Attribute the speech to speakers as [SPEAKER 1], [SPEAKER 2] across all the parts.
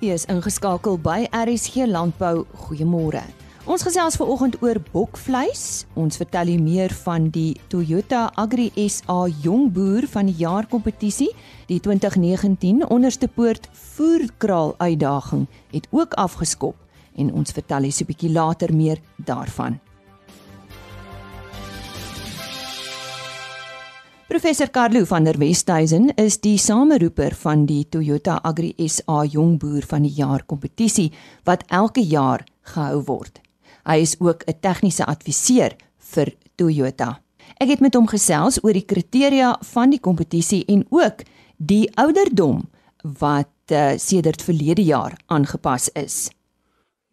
[SPEAKER 1] U is ingeskakel by RSG Landbou. Goeiemôre. Ons gesels veraloggend oor bokvleis. Ons vertel u meer van die Toyota Agri SA Jong Boer van die Jaar kompetisie. Die 2019 onderste poort voerkraal uitdaging het ook afgeskop en ons vertel u so 'n bietjie later meer daarvan. Professor Carlo van der Westhuizen is die sameroeper van die Toyota Agri SA Jong Boer van die Jaar kompetisie wat elke jaar gehou word. Hy is ook 'n tegniese adviseur vir Toyota. Ek het met hom gesels oor die kriteria van die kompetisie en ook die ouderdom wat uh, sedert verlede jaar aangepas is.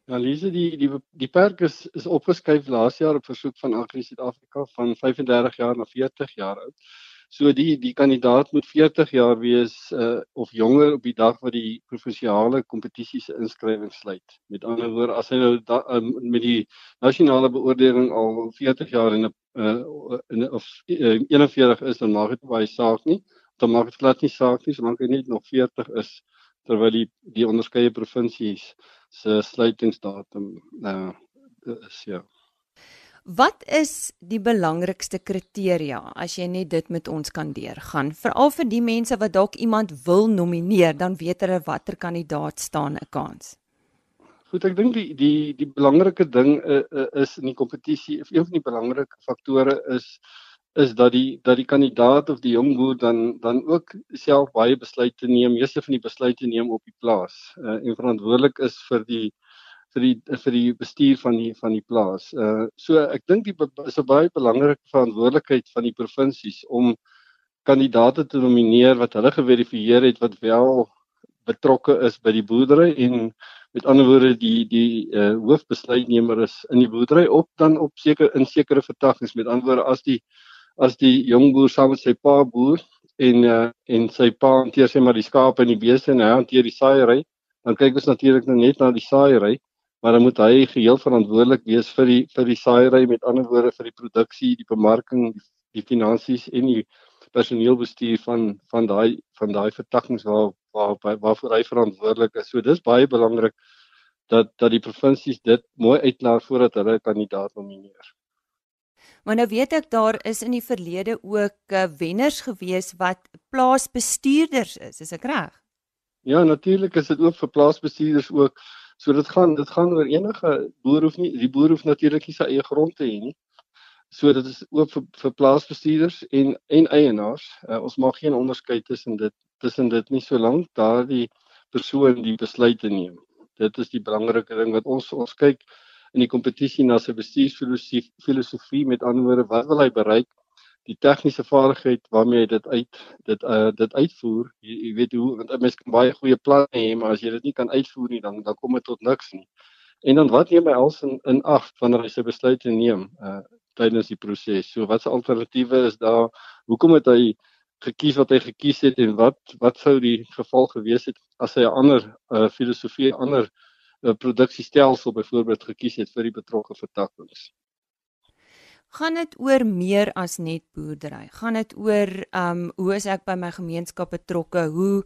[SPEAKER 2] Ja, Lise, die die die perk is is opgeskuif laas jaar op versoek van Agri Suid-Afrika van 35 jaar na 40 jaar oud. So die die kandidaat moet 40 jaar wees uh, of jonger op die dag wat die provinsiale kompetisie se inskrywing sluit. Met ander woorde, as hy nou da, um, met die nasionale beoordeling al 40 jaar in 'n uh, of uh, 41 is, dan maak dit baie saak nie. Dan maak dit glad nie saak nie solank hy net nog 40 is terwyl die die onderskeie provinsies se sluitingsdatum uh, is ja.
[SPEAKER 1] Wat is die belangrikste kriteria as jy net dit met ons kan deurgaan? Veral vir die mense wat dalk iemand wil nomineer, dan weet hulle watter kandidaat staan 'n kans.
[SPEAKER 2] Goed, ek dink die die die belangrike ding uh, uh, is in die kompetisie, een van die belangrike faktore is is dat die dat die kandidaat of die jong boer dan dan ook self baie besluite neem, meeste van die besluite neem op die plaas uh, en verantwoordelik is vir die vir die vir die bestuur van die van die plaas. Uh so ek dink die is 'n baie belangrike verantwoordelikheid van die provinsies om kandidate te nomineer wat hulle geverifieer het wat wel betrokke is by die boerdery en met ander woorde die die uh hoofbesluitnemer is in die boerdery op dan op seker in sekere vertakkings met ander woorde as die as die jong boer saam met sy pa boer en uh en sy pa hanteer sy maar die skape en die beeste en hy hanteer die saaiery dan kyk ons natuurlik nou net na die saaiery maar dan moet hy geheel verantwoordelik wees vir die vir die saaiery met ander woorde vir die produksie, die bemarking, die, die finansies en die personeelbestuur van van daai van daai vertakkings waar waar waarvoor hy verantwoordelik is. So dis baie belangrik dat dat die provinsies dit mooi uitklaar voordat hulle 'n kandidaat nomineer.
[SPEAKER 1] Maar nou weet ek daar is in die verlede ook uh, wenners gewees wat plaasbestuurders is, is ek reg?
[SPEAKER 2] Ja, natuurlik is dit ook vir plaasbestuurders ook So dit gaan dit gaan oor enige boer hoef nie die boer hoef natuurlik nie sy eie grond te hê nie. So dit is ook vir vir plaasbestuurders en en eienaars. Uh, ons maak geen onderskeid tussen dit tussen dit nie solank daardie persoon die besluite neem. Dit is die belangrike ding wat ons ons kyk in die kompetisie na sy bestuursfilosofie met ander woorde wat wil hy bereik die tegniese vaardigheid waarmee jy dit uit dit uh dit uitvoer jy, jy weet hoe want mens kan baie goeie planne hê maar as jy dit nie kan uitvoer nie dan dan kom dit tot niks nie. En dan wat neem hy als in in ag wanneer hy sy besluite neem uh tydens die proses so watse alternatiewe is daar? Hoekom het hy gekies wat hy gekies het en wat wat sou die geval gewees het as hy 'n ander uh filosofie 'n ander uh, produksiestelsel byvoorbeeld gekies het vir die betrokke vertakkings
[SPEAKER 1] gaan dit oor meer as net boerdery. Gaan dit oor um hoe is ek by my gemeenskap betrokke? Hoe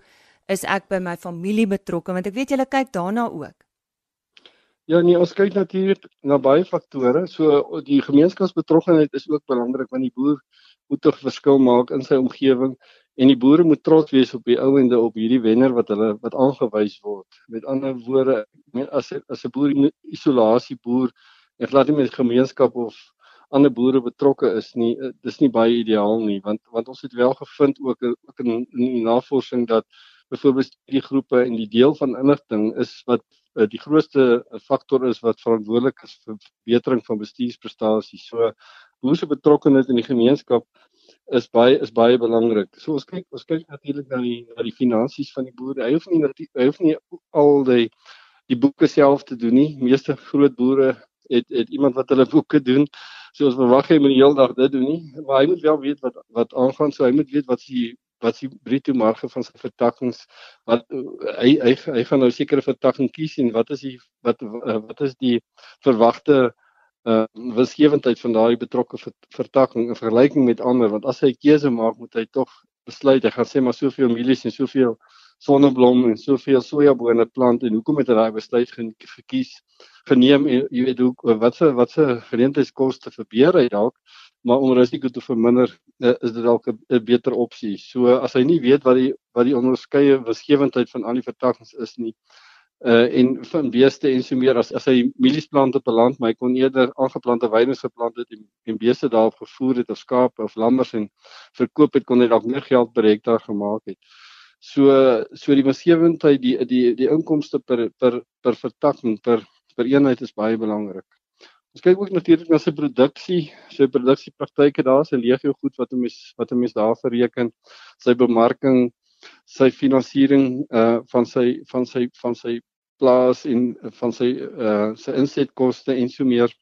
[SPEAKER 1] is ek by my familie betrokke? Want ek weet julle kyk daarna ook.
[SPEAKER 2] Ja nee, ons kyk natuurlik na baie faktore. So die gemeenskapsbetrokkenheid is ook belangrik want die boer moet 'n verskil maak in sy omgewing en die boere moet trots wees op die ouende op hierdie wenner wat hulle wat aangewys word. Met ander woorde, as as 'n boer isolasie boer en glad nie met gemeenskap of ander boere betrokke is nie eh, dis nie baie ideaal nie want want ons het wel gevind ook ook in, in die navorsing dat byvoorbeeld die groepe en die deel van inligting is wat uh, die grootste eh, faktor is wat verantwoordelik is vir verbetering van bestuursprestasies. So boere se betrokkenheid in die gemeenskap is baie is baie belangrik. So ons kyk ons kyk natuurlik na die na die finansies van die boere. Hy hoef nie hy hoef nie al die die boeke self te doen nie. Meeste groot boere het het iemand wat hulle boeke doen. So ons verwag hy moet die hele dag dit doen nie, maar hy moet wel weet wat wat aangaan. So hy moet weet wat sy wat sy bruto marge van sy vertakkings wat hy hy hy gaan nou sekere vertakking kies en wat is die wat wat is die verwagte uh winsgewendheid van daai betrokke vertakking in vergelyking met ander want as hy keuse maak moet hy tog besluit hy gaan sê maar soveel milies en soveel sonneblom en soveel sojabone plant en hoekom het hy daai besluit gekies geneem en jy weet hoe wat se wat se geleentheidskoste verbeur hy dalk maar om risiko te verminder uh, is dit dalk 'n beter opsie. So as hy nie weet wat die wat die onderskeie winsgewendheid van al die vertakkings is nie uh en van beeste en so meer as as hy mieliesplante beland, maar hy kon eerder aangeplante weidings geplant het en, en beeste daarop gevoer het of skape of lammers en verkoop het kon hy dalk meer geld per hektaar gemaak het. So so die winsgewendheid die die die inkomste per per per vertakking per per eenheid is baie belangrik. Ons kyk ook natuurlik na sy produksie, sy produksiepraktyke daar, sy legio goed wat 'n mens wat 'n mens daar bereken, sy bemarking, sy finansiering uh van sy van sy van sy plaas en van sy uh sy insetkoste en so meer.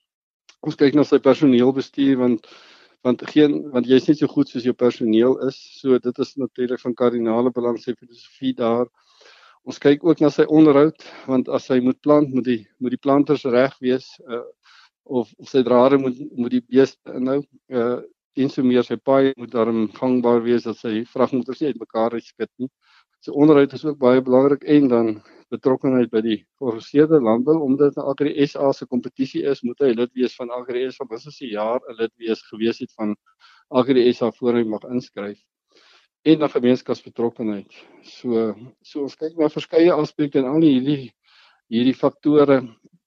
[SPEAKER 2] Ons kyk na sy personeelbestuur want want geen want jy's net so goed soos jou personeel is. So dit is natuurlik van kardinale belang sy filosofie daar. Ons kyk ook na sy onderhoud want as hy moet plant, moet die moet die planters reg wees. Uh of, of sy drade moet moet die beeste inhou. Uh en so meer sy paai moet daarom gangbaar wees dat sy vragmotors nie uitmekaar uitskit nie. Sy onderhoud is ook baie belangrik en dan betrokkenheid by die georganiseerde landbou omdat Agri SA se kompetisie is, moet hy lid wees van Agri SA vir minstens 'n jaar 'n lid wees gewees het van Agri SA voor hy mag inskryf en dan gemeenskapsbetrokkenheid. So so ons kyk na verskeie aspekte en al hierdie hierdie faktore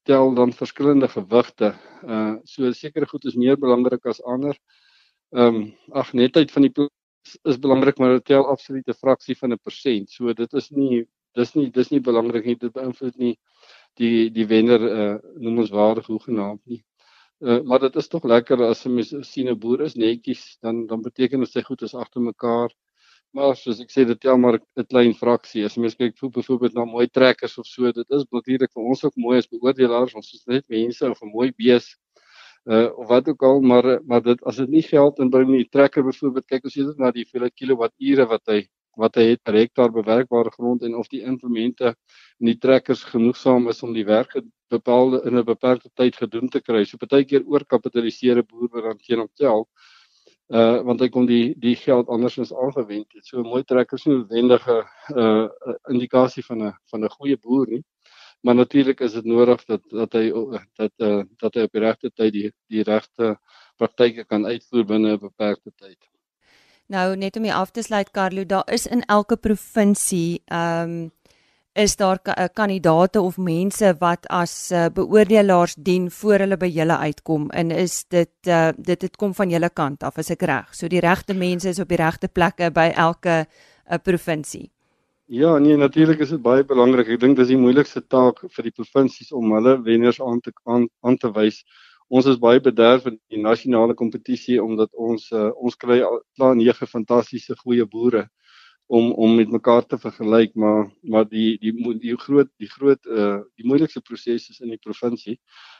[SPEAKER 2] tel dan verskillende gewigte. Uh so sekere goed is meer belangrik as ander. Ehm um, ag netheid van die is belangrik maar dit tel absoluut 'n fraksie van 'n persent. So dit is nie dis nie dis nie belangrik nie. Dit beïnvloed nie die die wenner uh noem ons waardig hoegenaamd nie. Uh maar dit is tog lekker as 'n mens sien 'n boer is netjies dan dan beteken dit sy goed is agter mekaar. Maar soos ek sê dit tel maar 'n klein fraksie. As mens kyk byvoorbeeld na mooi trekkers of so, dit is natuurlik vir ons ook mooi as beoordelaars, ons is net mense of 'n mooi bees uh of wat ook al, maar maar dit as dit nie geld inbring nie, trekker byvoorbeeld kyk ons eerder na die hoeveel kilowatture wat hy wat hy het per hektaar bewerkbare grond en of die implemente en die trekkers genoegsaam is om die werk bepaalde in 'n beperkte tyd gedoen te kry. So partykeer oorkapitaliseerde boer wat dan geen optel uh want hy kon die die geld andersins aangewend het. So 'n mooi trekker is nie noodwendige uh indikasie van 'n van 'n goeie boer nie. Maar natuurlik is dit nodig dat dat hy dat uh dat hy op die regte tyd die die regte praktyke kan uitvoer binne 'n beperkte tyd.
[SPEAKER 1] Nou net om jy af te sluit Carlo, daar is in elke provinsie ehm um, is daar eh, kandidate of mense wat as uh, beoordelaars dien voor hulle by julle uitkom en is dit uh, dit dit kom van julle kant af as ek reg. So die regte mense is op die regte plekke by elke uh, provinsie.
[SPEAKER 2] Ja, nee, natuurlik is dit baie belangrik. Ek dink dis die moeilikste taak vir die provinsies om hulle wenners aan te aan, aan te wys. Ons is baie bederf in die nasionale kompetisie omdat ons uh, ons kry al 9 fantastiese goeie boere om om met mekaar te vergelyk maar maar die die die groot die groot uh die moeilikste proses is in die provinsie.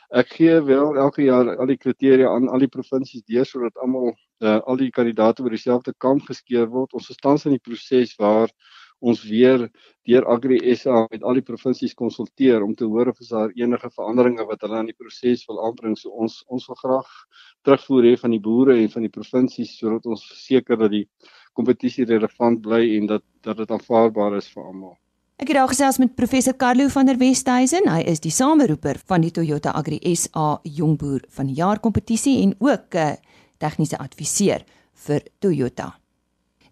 [SPEAKER 2] Ek gee wel elke jaar al die kriteria aan al die provinsies deur sodat almal uh al die kandidaate oor dieselfde kam geskeer word. Ons is tans in die proses waar ons weer deur Agri SA met al die provinsies konsulteer om te hoor of daar enige veranderinge wat hulle aan die proses wil aanbring. So ons ons wil graag terugvoer hê van die boere en van die provinsies sodat ons verseker dat die kompetisie relevant bly en dat dat dit aanvaarbaar is vir almal.
[SPEAKER 1] Ek het al gesels met professor Carlo van der Westhuizen. Hy is die sameroeper van die Toyota Agri SA Jongboer van die jaar kompetisie en ook 'n uh, tegniese adviseur vir Toyota.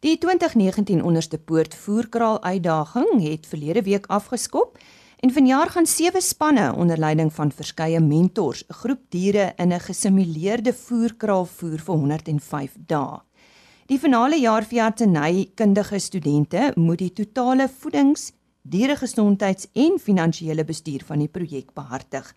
[SPEAKER 1] Die 2019 onderste poort voerkraal uitdaging het verlede week afgeskop en vanjaar gaan sewe spanne onder leiding van verskeie mentors 'n groep diere in 'n gesimuleerde voerkraal voer vir 105 dae. Die finale jaar vir artseny kundige studente moet die totale voedings, dieregesondheids en finansiële bestuur van die projek behartig.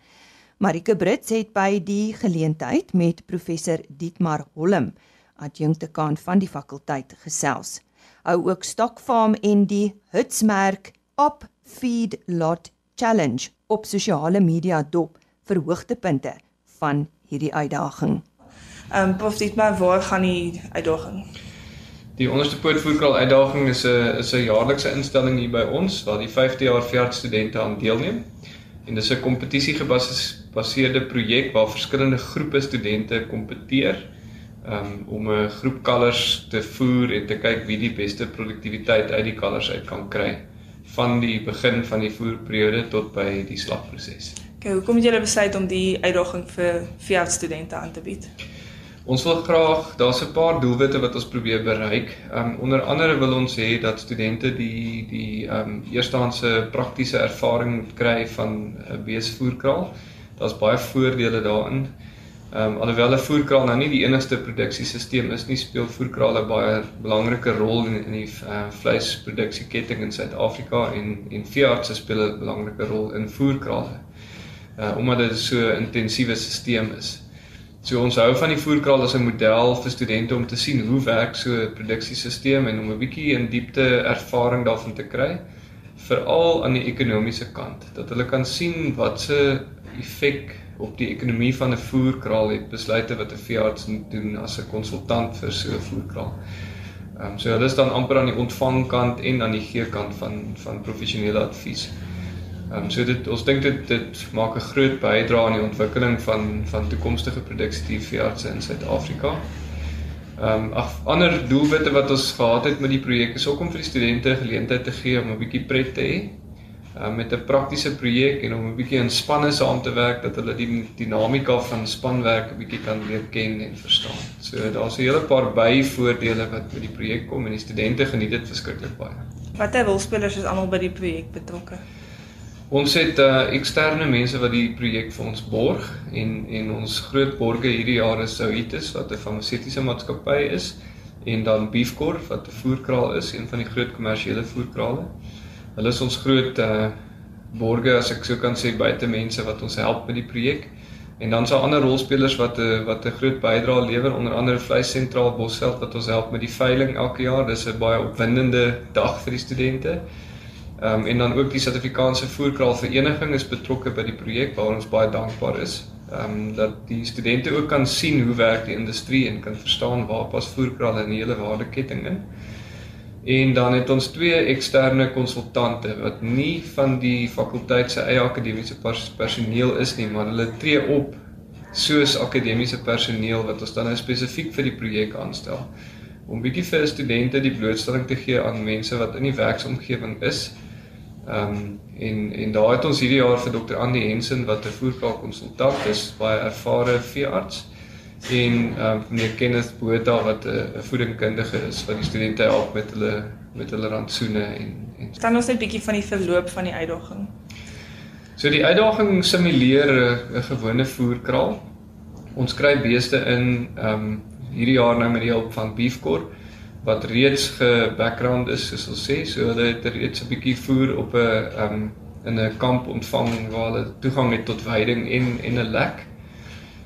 [SPEAKER 1] Marike Brits het by die geleentheid met professor Dietmar Holm, adjunktekaan van die fakulteit gesels. Hou ook Stokfarm en die Hutsmerk Op Feed Lot Challenge op sosiale media dop vir hoogtepunte van hierdie uitdaging.
[SPEAKER 3] Ehm um, prof dit maar waar gaan die uitdaging?
[SPEAKER 4] Die onderste poortvoerkraal uitdaging is 'n is 'n jaarlikse instelling hier by ons waar die 5de jaar veld studente aan deelneem. En dis 'n kompetisie gebaseerde projek waar verskillende groepe studente kompeteer um, om 'n groep kalvers te voer en te kyk wie die beste produktiwiteit uit die kalvers uit kan kry. van die begin van die voerperiode tot by die slagproses.
[SPEAKER 3] Okay, hoekom het julle besluit om die uitdaging vir vir studente aan te bied?
[SPEAKER 4] Ons wil graag, daar's 'n paar doelwitte wat ons probeer bereik. Um onder andere wil ons hê dat studente die die um eerstehandse praktiese ervaring moet kry van 'n beesvoerkraal. Daar's baie voordele daarin. Um alhoewel 'n voerkraal nou nie die enigste produksiesisteem is nie, speel voerkrale baie belangrike rol in in die uh, vleisproduksieketting in Suid-Afrika en en veeartse speel 'n belangrike rol in voerkrale. Uh omdat dit so 'n intensiewe stelsel is. So ons hou van die voerkraal as 'n model vir studente om te sien hoe werk so 'n produksiesisteem en om 'n bietjie in diepte ervaring daarvan te kry veral aan die ekonomiese kant dat hulle kan sien wat se effek op die ekonomie van 'n voerkraal het besluite wat 'n veearts moet doen as 'n konsultant vir so 'n voerkraal. Ehm um, so hulle is dan amper aan die ontvangkant en aan die gee kant van van professionele advies. Ehm um, so dit ons dink dit dit maak 'n groot bydrae aan die ontwikkeling van van toekomstige produksie veeartse in Suid-Afrika. Ehm um, ag ander doelwitte wat ons gehad het met die projek is ook om vir die studente geleentheid te gee om 'n bietjie pret te hê. Um, met 'n praktiese projek en om 'n bietjie in spanne saam te werk dat hulle die dinamika van spanwerk 'n bietjie kan leer ken en verstaan. So daar's 'n hele paar byvoordele wat met die projek kom en die studente geniet dit verskriklik baie.
[SPEAKER 3] Watter rolspelers is almal by die projek betrokke?
[SPEAKER 4] Ons het uh, eksterne mense wat die projek vir ons borg en en ons groot borge hierdie jaar is Souitis wat 'n farmaseutiese maatskappy is en dan Beefcor wat 'n voerkraal is, een van die groot kommersiële voerkrale. Hulle is ons groot uh borge as ek sou kan sê buite mense wat ons help met die projek. En dan sal ander rolspelers wat 'n uh, wat 'n groot bydrae lewer onder andere Vleis Sentraal Bosveld wat ons help met die veiling elke jaar. Dis 'n baie opwindende dag vir die studente. Ehm um, en dan ook die Suid-Afrikaanse Voerkraal Vereniging is betrokke by die projek waar ons baie dankbaar is. Ehm um, dat die studente ook kan sien hoe werk die industrie en kan verstaan waar pas voerkrale in die hele waardeketting in. En dan het ons twee eksterne konsultante wat nie van die fakulteit se eie akademiese personeel is nie, maar hulle tree op soos akademiese personeel wat ons dan nou spesifiek vir die projek aanstel om bietjie vir studente die blootstelling te gee aan mense wat in die werksomgewing is Ehm um, en en daar het ons hierdie jaar vir Dr. Andy Hensen wat 'n voerkraal konsultant is, baie ervare veearts en ehm um, meneer Kenneth Botha wat 'n voedingkundige is wat die studente help met hulle met hulle rantsoene en en
[SPEAKER 3] kan ons net bietjie van die verloop van die uitdaging.
[SPEAKER 4] So die uitdaging simuleer 'n gewone voerkraal. Ons kry beeste in ehm um, hierdie jaar nou met die hulp van Beefcorp wat reeds ge-background is soos ons sê, so hulle het reeds 'n bietjie voer op 'n um in 'n kamp ontvang waar hulle toegang het tot veiding en en 'n lek.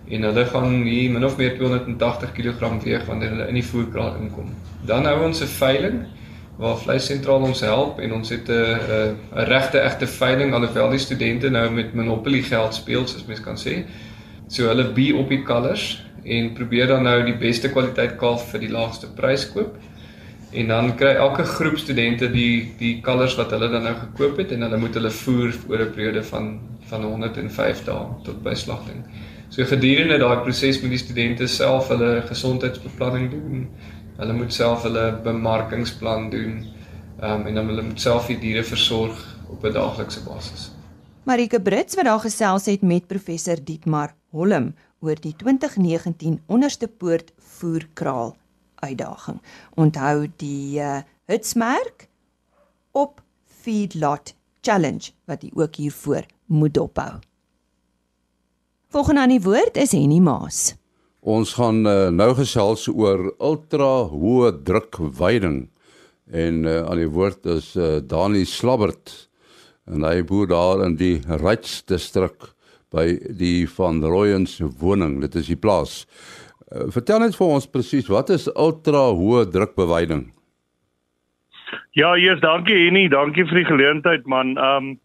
[SPEAKER 4] En hulle gaan hier min of meer 280 kg weeg wanneer hulle in die voerkraal inkom. Dan hou ons 'n veiling waar vleis sentraal ons help en ons het 'n 'n regte egte veiling alhoewel die studente nou met Monopoly geld speel soos mens kan sê. So hulle bi op die kalvers en probeer dan nou die beste kwaliteit kalf vir die laagste prys koop. En dan kry elke groep studente die die kalvers wat hulle dan nou gekoop het en hulle moet hulle voer oor 'n periode van van 105 dae tot by slagting. So gedurende daai proses moet die studente self hulle gesondheidsbeplanning doen. Hulle moet self hulle bemarkingsplan doen. Ehm um, en dan hulle moet self die diere versorg op 'n daaglikse basis.
[SPEAKER 1] Marike Brits wat daar gesels het met professor Dietmar Holm oor die 2019 onderste poort voerkraal uitdaging. Onthou die uh, hitsmerk op Feedlot Challenge wat jy ook hiervoor moet dophou. Volgende aan die woord is Henny Maas.
[SPEAKER 5] Ons gaan uh, nou gesels oor ultra hoë druk veiding en uh, aan die woord is uh, Dani Slabbert en hy boer daar in die Rights distrik by die van Rooyens woning. Dit is die plaas. Uh, vertel net vir ons presies wat is ultra hoë drukbeweiding?
[SPEAKER 6] Ja, eers dankie Henny, dankie vir die geleentheid man. Ehm um,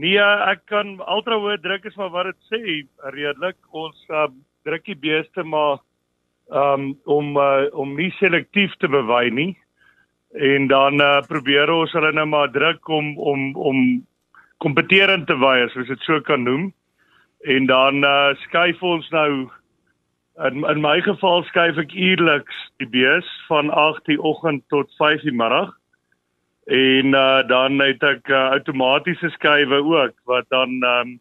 [SPEAKER 6] nee, ek kan ultra hoë druk is maar wat dit sê redelik. Ons uh, druk die beeste maar um, om uh, om nie selektief te bewei nie. En dan uh, probeer ons hulle nou maar druk om om om kompeterend te wei as ons dit so kan noem. En dan uh, skuif ons nou In in my geval skuif ek uierliks die bees van 8:00 die oggend tot 5:00 die middag. En uh dan het ek uh, outomatiese skuwe ook wat dan um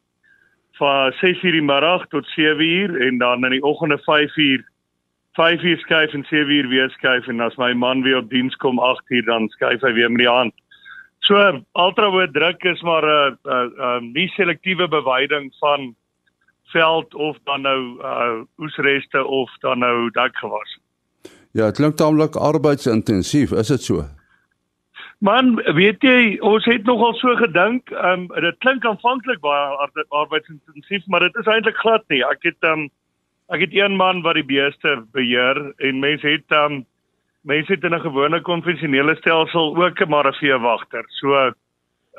[SPEAKER 6] van 6:00 die middag tot 7:00 en dan in die oggende 5:00 5:00 skuif en 7:00 weer skuif en as my man weer op diens kom 8:00 dan skuif hy weer met die hand. So ultrahoë druk is maar 'n uh, 'n uh, uh, nie selektiewe bewyding van veld of dan nou uh oesreste of dan nou dakgewas.
[SPEAKER 5] Ja, dit klink taamlik arbeidsintensief, is dit so?
[SPEAKER 6] Man, weet jy, ons het nogal so gedink, ehm um, dit klink aanvanklik baie arbeidsintensief, maar dit is eintlik glad nie. Ek het ehm um, ek het een man wat die beeste beheer en mense het ehm um, mense het in 'n gewone konvensionele stelsel ook maar 'n veewagter. So ehm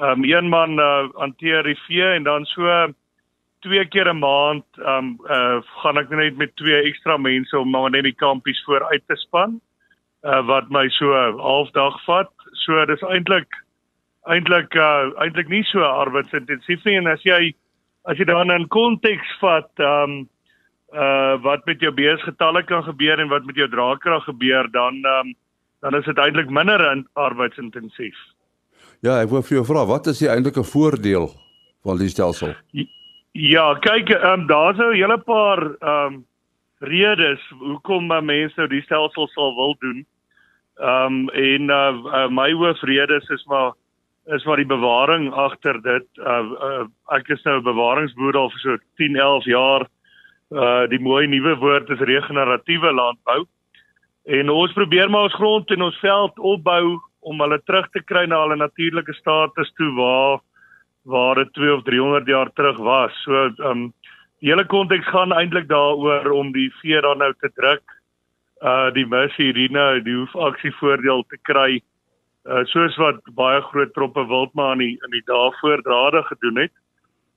[SPEAKER 6] um, een man uh, hanteer die vee en dan so twee keer 'n maand ehm um, uh, gaan ek net met twee ekstra mense om maar net die kampies vooruit te span. Uh, wat my so halfdag vat. So dis eintlik eintlik uh, eintlik nie so arbeidsintensief nie en as jy as jy dan in konteks vat ehm um, uh wat met jou beesgetalle kan gebeur en wat met jou draagkrag gebeur dan um, dan is dit eintlik minder arbeidsintensief.
[SPEAKER 5] Ja, ek wil vir jou vra, wat is die eintlike voordeel van die stelsel?
[SPEAKER 6] Ja, kyk, ehm um, daar's nou 'n hele paar ehm um, redes hoekom mense nou die stelsel sal wil doen. Ehm um, en uh, uh my hoofrede is maar is maar die bewaring agter dit. Uh, uh ek is nou 'n bewaringsboer al vir so 10, 11 jaar uh die mooi nuwe woord is regeneratiewe landbou. En ons probeer maar ons grond en ons veld opbou om hulle terug te kry na hulle natuurlike status toe waar waar dit 2 of 300 jaar terug was. So um die hele konteks gaan eintlik daaroor om die vee dan nou te druk uh die mesirine die hoefaksie voordeel te kry uh soos wat baie groot troppe wildma in die in die dae voor drade gedoen het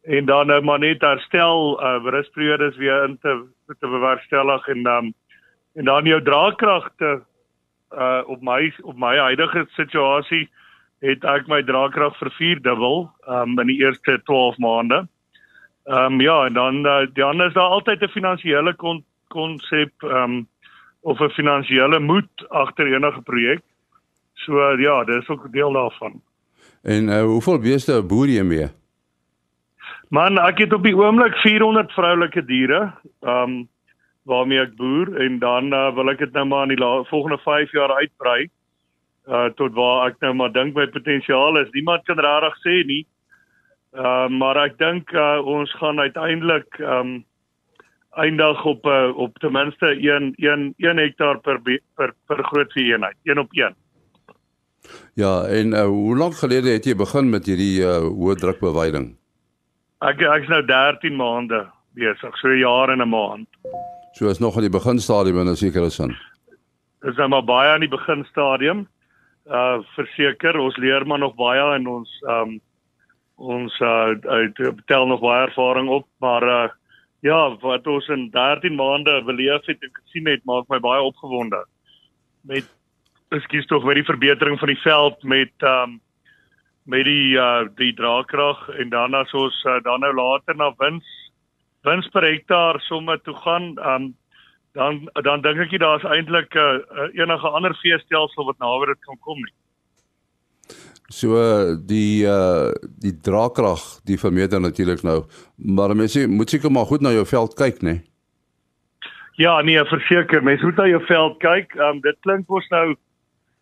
[SPEAKER 6] en dan nou maar net herstel uh rusperiodes weer in te te bewerkstellig en um, en dan jou draagkragte uh op my op my huidige situasie het ek my draagkrag vir 4 dubbel um in die eerste 12 maande. Um ja, en dan uh, dan is daar altyd 'n finansiële konsep um of 'n finansiële moed agter enige projek. So ja, dis ook deel daarvan.
[SPEAKER 5] En uh, hoeveel beeste boer jy mee?
[SPEAKER 6] Man, ek het op die oomblik 400 vroulike diere, ehm um, waarmee ek boer en dan uh, wil ek dit nou maar in die volgende 5 jaar uitbrei. Uh tot waar ek nou maar dink my potensiaal is. Niemand kan regtig sê nie. Ehm uh, maar ek dink uh, ons gaan uiteindelik ehm um, eindig op uh, op ten minste 1 1 1 hektaar per per per groot vee eenheid, 1 op 1.
[SPEAKER 5] Ja, en uh, hoe lank gelede het jy begin met hierdie uh, hoë druk beweiding?
[SPEAKER 6] Ek ek's nou 13 maande besig, so 'n jaar en 'n maand.
[SPEAKER 5] So is nog in die beginstadium in 'n sekere sin.
[SPEAKER 6] Dis nou maar baie aan die beginstadium. Uh verseker, ons leer maar nog baie en ons um ons uh uit tel nog baie ervaring op, maar uh ja, wat ons in 13 maande beleef het en gesien het, maak my baie opgewonde. Met ekskuus tog met die verbetering van die veld met um met die uh die draagkrag en dan as ons uh, dan nou later na wins wins per hektaar somme toe gaan um dan dan dink ek jy daar's eintlik 'n uh, uh, enige ander veestelsel wat naby dit kan kom nie.
[SPEAKER 5] So die uh die draagkrag die vermeerder natuurlik nou maar mense moet seker maar goed na jou veld kyk nê.
[SPEAKER 6] Ja nee verseker mense moet na jou veld kyk. Um dit klink mos nou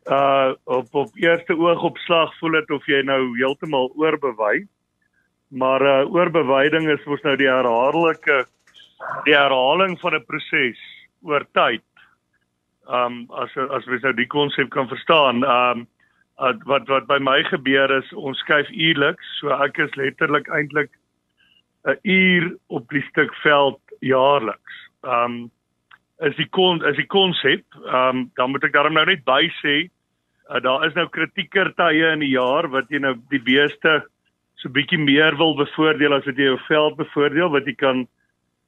[SPEAKER 6] uh op op eerste oogopslag voel dit of jy nou heeltemal oorbewei. Maar uh oorbeweiding is mos nou die herhaaldelike die herhaling van 'n proses oor tyd. Um as as jy nou die konsep kan verstaan, um wat wat by my gebeur is ons skuif uurliks, so ek is letterlik eintlik 'n uur op die stuk veld jaarliks. Um is die kon is die konsep. Ehm um, dan moet ek daarom nou net by sê uh, daar is nou kritieker tye in die jaar wat jy nou die beeste so bietjie meer wil bevoordeel as wat jy jou veld bevoordeel wat jy kan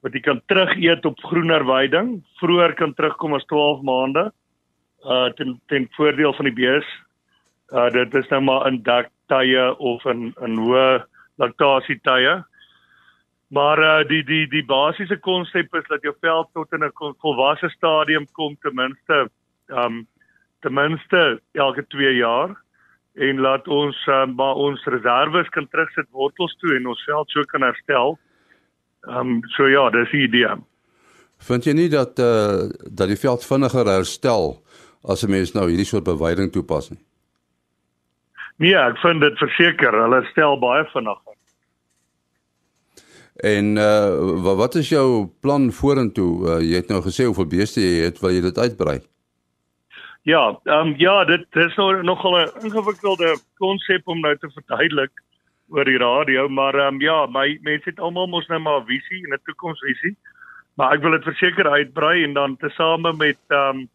[SPEAKER 6] wat jy kan terug eet op groener weiding. Vroeër kan terugkom as 12 maande. Uh ten ten voordeel van die bees. Uh dit is nou maar in dak tye of in in hoë laktasie tye. Maar uh die die die basiese konsep is dat jou veld tot in 'n volwasse stadium kom ten minste um ten minste elke 2 jaar en laat ons uh, maar ons reserves kan terugsit wortels toe en ons veld so kan herstel. Um, so ja, dis die idee.
[SPEAKER 5] Vind jy nie dat uh, dat die veld vinniger herstel as 'n mens nou hierdie soort beweiding toepas nie?
[SPEAKER 6] Nee, ek vind dit verseker, hulle herstel baie vinniger.
[SPEAKER 5] En uh, wat is jou plan vorentoe? Uh, jy het nou gesê hoeveel beeste jy het, wil jy dit uitbrei?
[SPEAKER 6] Ja, ehm um, ja, dit dis nou nogal 'n ingewikkelde konsep om nou te verduidelik oor die radio, maar ehm um, ja, my mense het almal mos nou maar 'n visie en 'n toekomsvisie. Maar ek wil dit verseker uitbrei en dan tesame met ehm um,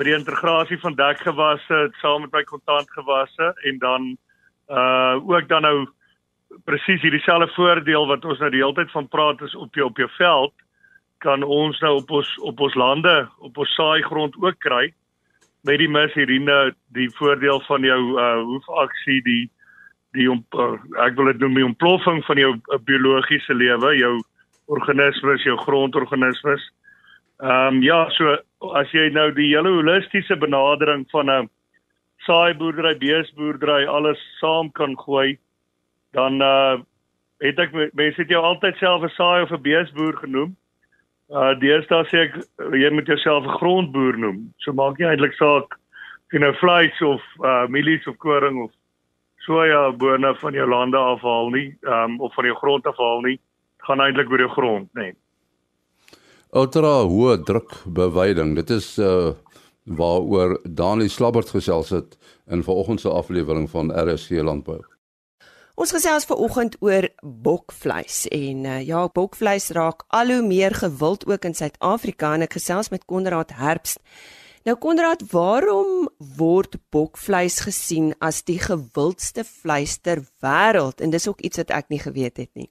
[SPEAKER 6] met die integrasie van dekgewasse, saam met my kontantgewasse en dan uh ook dan nou presies hierdie selfde voordeel wat ons nou die hele tyd van praat is op jou op jou veld kan ons nou op ons op ons lande, op ons saaigrond ook kry met die mesirine die voordeel van jou uh hoefaksie die die om, uh, ek wil dit noem die ontploffing van jou uh, biologiese lewe, jou organismes, jou grondorganismes. Ehm um, ja, so as jy nou die hele holistiese benadering van 'n saaiboerdery, beesboerdery alles saam kan gooi, dan uh het ek mense het jou altyd self 'n saai of 'n beesboer genoem. Uh deesdae sê ek jy moet jouself 'n grondboer noem. So maak jy eintlik saak of jy nou vleis of uh mielies of koring of soja bone van jou lande afhaal nie, ehm um, of van jou grond afhaal nie, gaan eintlik oor jou grond. Nee.
[SPEAKER 5] Ultra hoë druk beweiding. Dit is uh waaroor Dani Slabbert gesels het in vanoggend se aflewering van RSC Landbou.
[SPEAKER 7] Ons gesels ver oggend oor bokvleis en uh, ja, bokvleis raak al hoe meer gewild ook in Suid-Afrika en ek gesels met Konrad Herbst. Nou Konrad, waarom word bokvleis gesien as die gewildste vleis ter wêreld? En dis ook iets wat ek nie geweet het nie.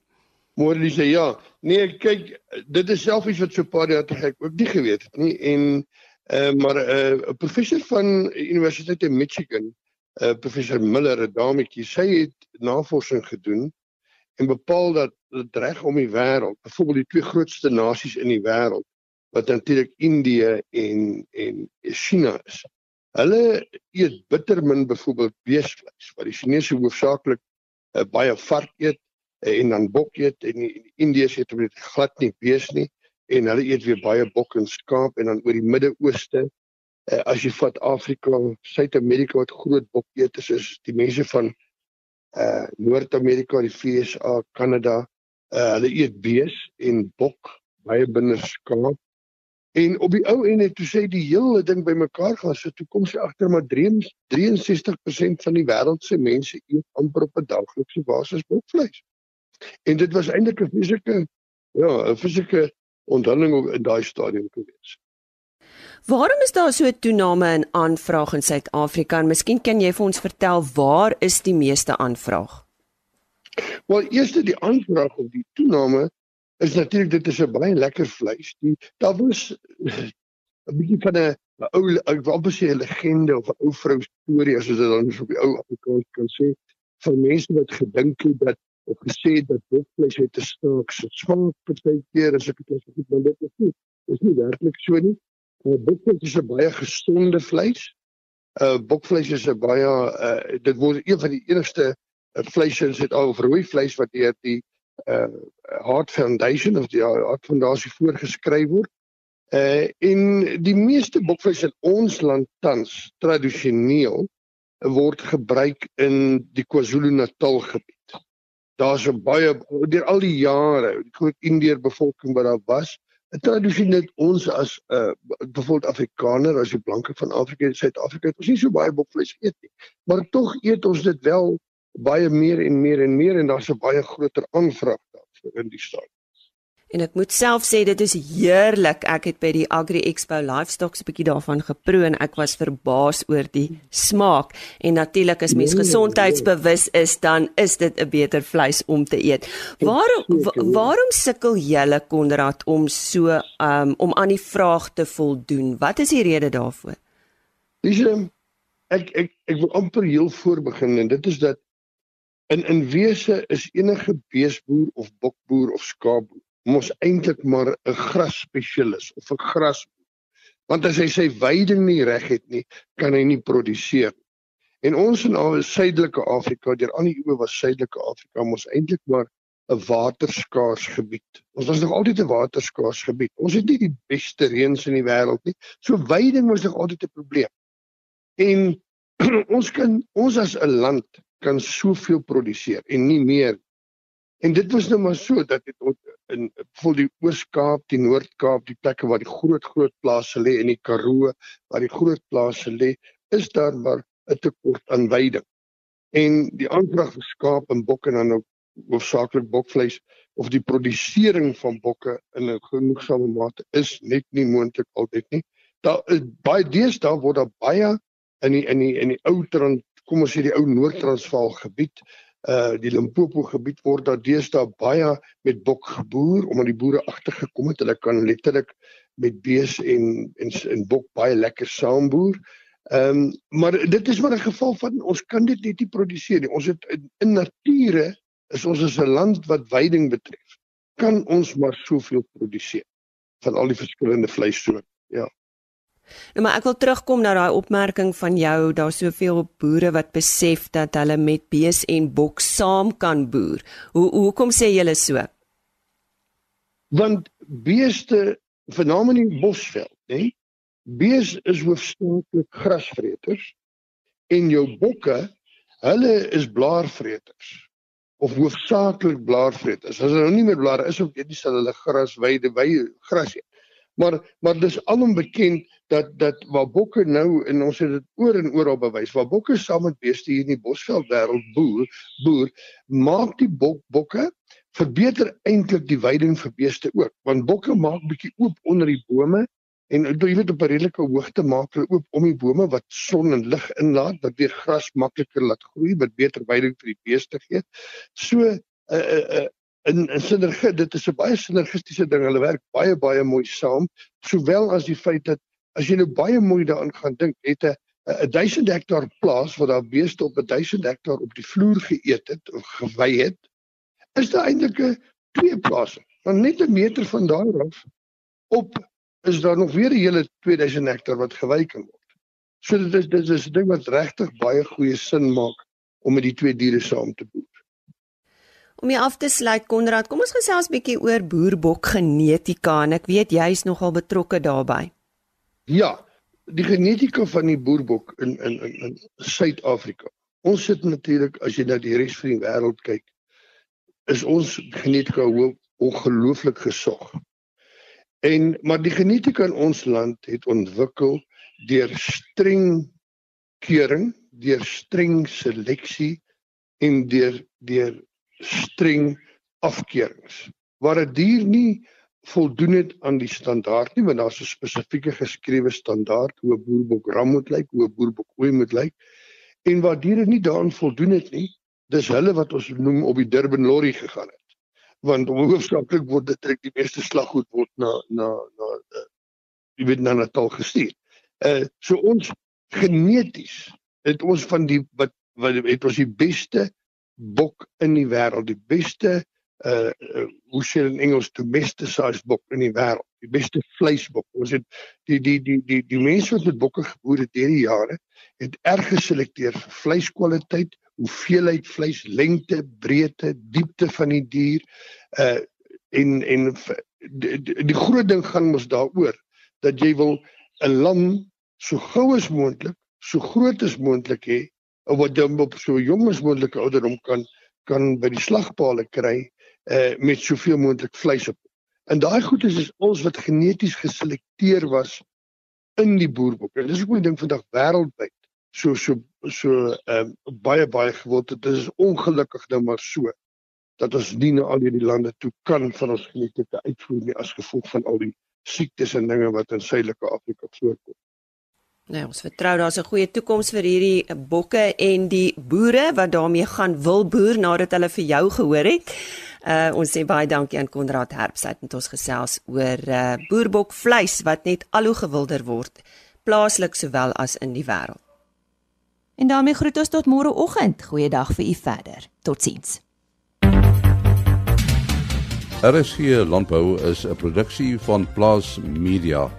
[SPEAKER 8] Môre sê ja. Nee, kyk, dit is self iets wat so paar jaar terug ek ook nie geweet het nie en uh, maar eh, 'n uh, professor van Universiteit in Michigan, uh, professor Miller, 'n dametjie, sy het navorsing gedoen en bepaal dat dit reg om die wêreld, byvoorbeeld die twee grootste nasies in die wêreld, wat natuurlik Indië en en China is. Hulle eet bitter min byvoorbeeld beesvleis, wat die Chinese hoofsaaklik uh, baie vark eet en dan bok eet en die, Indiërs eet dit glad nie bees nie en hulle eet weer baie bok en skaap en dan oor die Midde-Ooste uh, as jy vat Afrika, Suid-Amerika wat groot bok eet is, is die mense van uh Noord-Amerika, die VSA, Kanada, uh, hulle eet bees en bok baie binne skaap En op die ou en het toe sê die hele ding bymekaar gaan sit toe kom sy agter maar 63% van die wêreld se mense eet amper op 'n daglikse basis bokvleis. En dit was eintlik 'n fisieke ja, 'n fisieke onthulling in daai stadium gewees.
[SPEAKER 7] Waarom is daar so 'n toename in aanvraag in Suid-Afrika? En miskien kan jy vir ons vertel waar is die meeste aanvraag?
[SPEAKER 8] Wel, eerste die aanvraag of die toename is natuurlik dit is 'n baie lekker vleis. Die daar was 'n bietjie van 'n ou ek wil amper sê 'n legende of 'n ou vrou storie as dit dan so op die ou Afrikaans kan sê van mense wat gedink het dat of gesê het dat bokvleis het te staak so swak partykeer as ek dit as goed maar dit is nie is nie werklik so nie. Uh, bokvleis is 'n baie gesonde vleis. Uh bokvleis is 'n baie uh dit word een van die enigste vleise in Suid-Afrika rooi vleis wat deur die uh Heart Foundation of die Heart Fondasie voorgeskryf word. Uh en die meeste bokvleis in ons land tans tradisioneel word gebruik in die KwaZulu-Natal gebied. Daar's 'n baie deur al die jare, die groot Indeer bevolking wat daar was, tradisioneel ons as 'n uh, bevolking Afrikaner, as die blanke van Afrika en Suid-Afrika, ons nie so baie bokvleis eet nie. Maar tog eet ons dit wel baie meer en meer en meer en daar's 'n baie groter aanvraag daarvoor in die stad.
[SPEAKER 7] En ek moet self sê dit is heerlik. Ek het by die Agri Expo Livestock 'n bietjie daarvan geproe en ek was verbaas oor die smaak. En natuurlik as mens nee, gesondheidsbewus is, dan is dit 'n beter vleis om te eet. Waarom waarom sukkel julle Konrad om so um, om aan die vraag te voldoen? Wat is die rede daarvoor?
[SPEAKER 8] Dis ek ek ek wil amper heel voor begin en dit is dat In in wese is enige beesboer of bokboer of skaapboer mos eintlik maar 'n grasspesialis of 'n gras. Want as hy sy weiding nie reg het nie, kan hy nie produseer. En ons in al suidelike Afrika, deur al die eeue was suidelike Afrika mos eintlik maar 'n waterskaars gebied. Ons was nog altyd 'n waterskaars gebied. Ons het nie die beste reëns in die wêreld nie. So veiding was nog altyd 'n probleem. En ons kan ons as 'n land kan soveel produseer en nie meer. En dit was nou maar so dat dit in vol die Oos-Kaap, die Noord-Kaap, die plekke waar die groot groot plase lê en die Karoo waar die groot plase lê, is daar maar 'n tekort aan veiding. En die aanvraag vir skaap en bokke dan ook hoofsaaklik bokvleis of die produsering van bokke in 'n genoegsame mate is net nie moontlik altyd nie. Daar is baie deesdae word daar baie in die in die in die ou kom ons sê die ou Noord-Transvaal gebied uh die Limpopo gebied word daar deesdae baie met bok geboer omdat die boere agtergekom het hulle kan letterlik met bees en en en bok baie lekker saamboer. Ehm um, maar dit is maar 'n geval van ons kan dit net nie produseer nie. Ons het in, in nature is ons as 'n land wat veiding betref kan ons maar soveel produseer van al die verskillende vleissoorte. Ja.
[SPEAKER 7] Nou maar ek wil terugkom na daai opmerking van jou, daar's soveel boere wat besef dat hulle met bees en bok saam kan boer. Hoe hoekom sê julle so?
[SPEAKER 8] Want beeste veral in die bosveld, hè? Bees is hoofsaaklik grasvreters en jou bokke, hulle is blaarvreters of hoofsaaklik blaarvreters. As hulle nou nie meer blare is of weet nie sal hulle gras weide weide gras eet. Maar maar dis alom bekend dat dat waar bokke nou en ons het dit oor en oor op bewys waar bokke saam met beeste hier in die bosveld wêreld boer boer maak die bok bokke verbeter eintlik die weiding vir beeste ook. Want bokke maak bietjie oop onder die bome en jy weet op 'n redelike hoogte maak hulle oop om die bome wat son en lig inlaat wat weer gras makliker laat groei wat beter veiding vir die beeste gee. So 'n uh, 'n uh, in in sinergie dit is 'n baie sinergistiese ding hulle werk baie baie mooi saam sowel as die feit dat as jy nou baie mooi daaraan gaan dink het 'n 'n 1000 hektaar plaas waar daar beeste op 'n 1000 hektaar op die vloer geëet het of gewy het is daar eintlik 'n twee plase van net 'n meter van daar af op is daar nog weer 'n hele 2000 hektaar wat gewy kan word. So dit is dit is 'n ding wat regtig baie goeie sin maak om met die twee diere saam te boer.
[SPEAKER 7] Om jy af te sluit Konrad, kom ons gesels bietjie oor boerbok genetika en ek weet jy is nogal betrokke daarbey.
[SPEAKER 8] Ja, die genetika van die boerbok in in in, in Suid-Afrika. Ons sit natuurlik as jy na die res van die wêreld kyk, is ons genetika ongelooflik gesog. En maar die genetika in ons land het ontwikkel deur streng keuring, deur streng seleksie en deur deur streng afkeurings waar 'n die dier nie voldoen het aan die standaard nie want daar's 'n spesifieke geskrewe standaard hoe 'n boerbok ram moet lyk, hoe 'n boerbok ooi moet lyk en waar diere nie daaraan voldoen het nie, dis hulle wat ons noem op die Durban lorry gegaan het want hoofsaaklik word dit trek die meeste slaggoed word na na na uh, jy weet na Natal gestuur. Uh so ons geneties het ons van die wat wat het ons die beste bok in die wêreld, die beste uh, uh hoe sê in Engels domesticized bok in die wêreld, die beste vleisbok. Ons het die die die die die mense wat met bokke geboer het deur die jare het erg geselekteer vir vleiskwaliteit, hoeveelheid vleis, lengte, breedte, diepte van die dier. Uh en en die, die, die groot ding gaan mos daaroor dat jy wil 'n lam so gou as moontlik, so groot as moontlik hê wat dan op so jong as moontlik ouderdom kan kan by die slagpale kry uh met soveel moontlik vleis op. En daai goed is, is ons wat geneties geselekteer was in die boerbok. En dis ook 'n ding vandag wêreldwyd so so so ehm um, baie baie gewild. Dit is ongelukkig nou maar so dat ons nie na al hierdie lande toe kan van ons genetika uitvoer nie as gevolg van al die siektes en dinge wat in Suidelike Afrika voorkom.
[SPEAKER 7] Nou, ons vertrou daar's 'n goeie toekoms vir hierdie bokke en die boere wat daarmee gaan wil boer nadat hulle vir jou gehoor het. Uh ons sê baie dankie aan Konrad Herbst het ons gesels oor uh boerbok vleis wat net al hoe gewilder word plaaslik sowel as in die wêreld.
[SPEAKER 1] En daarmee groet ons tot môreoggend. Goeiedag vir u verder. Totsiens.
[SPEAKER 5] RSG Landbou is 'n produksie van Plaas Media.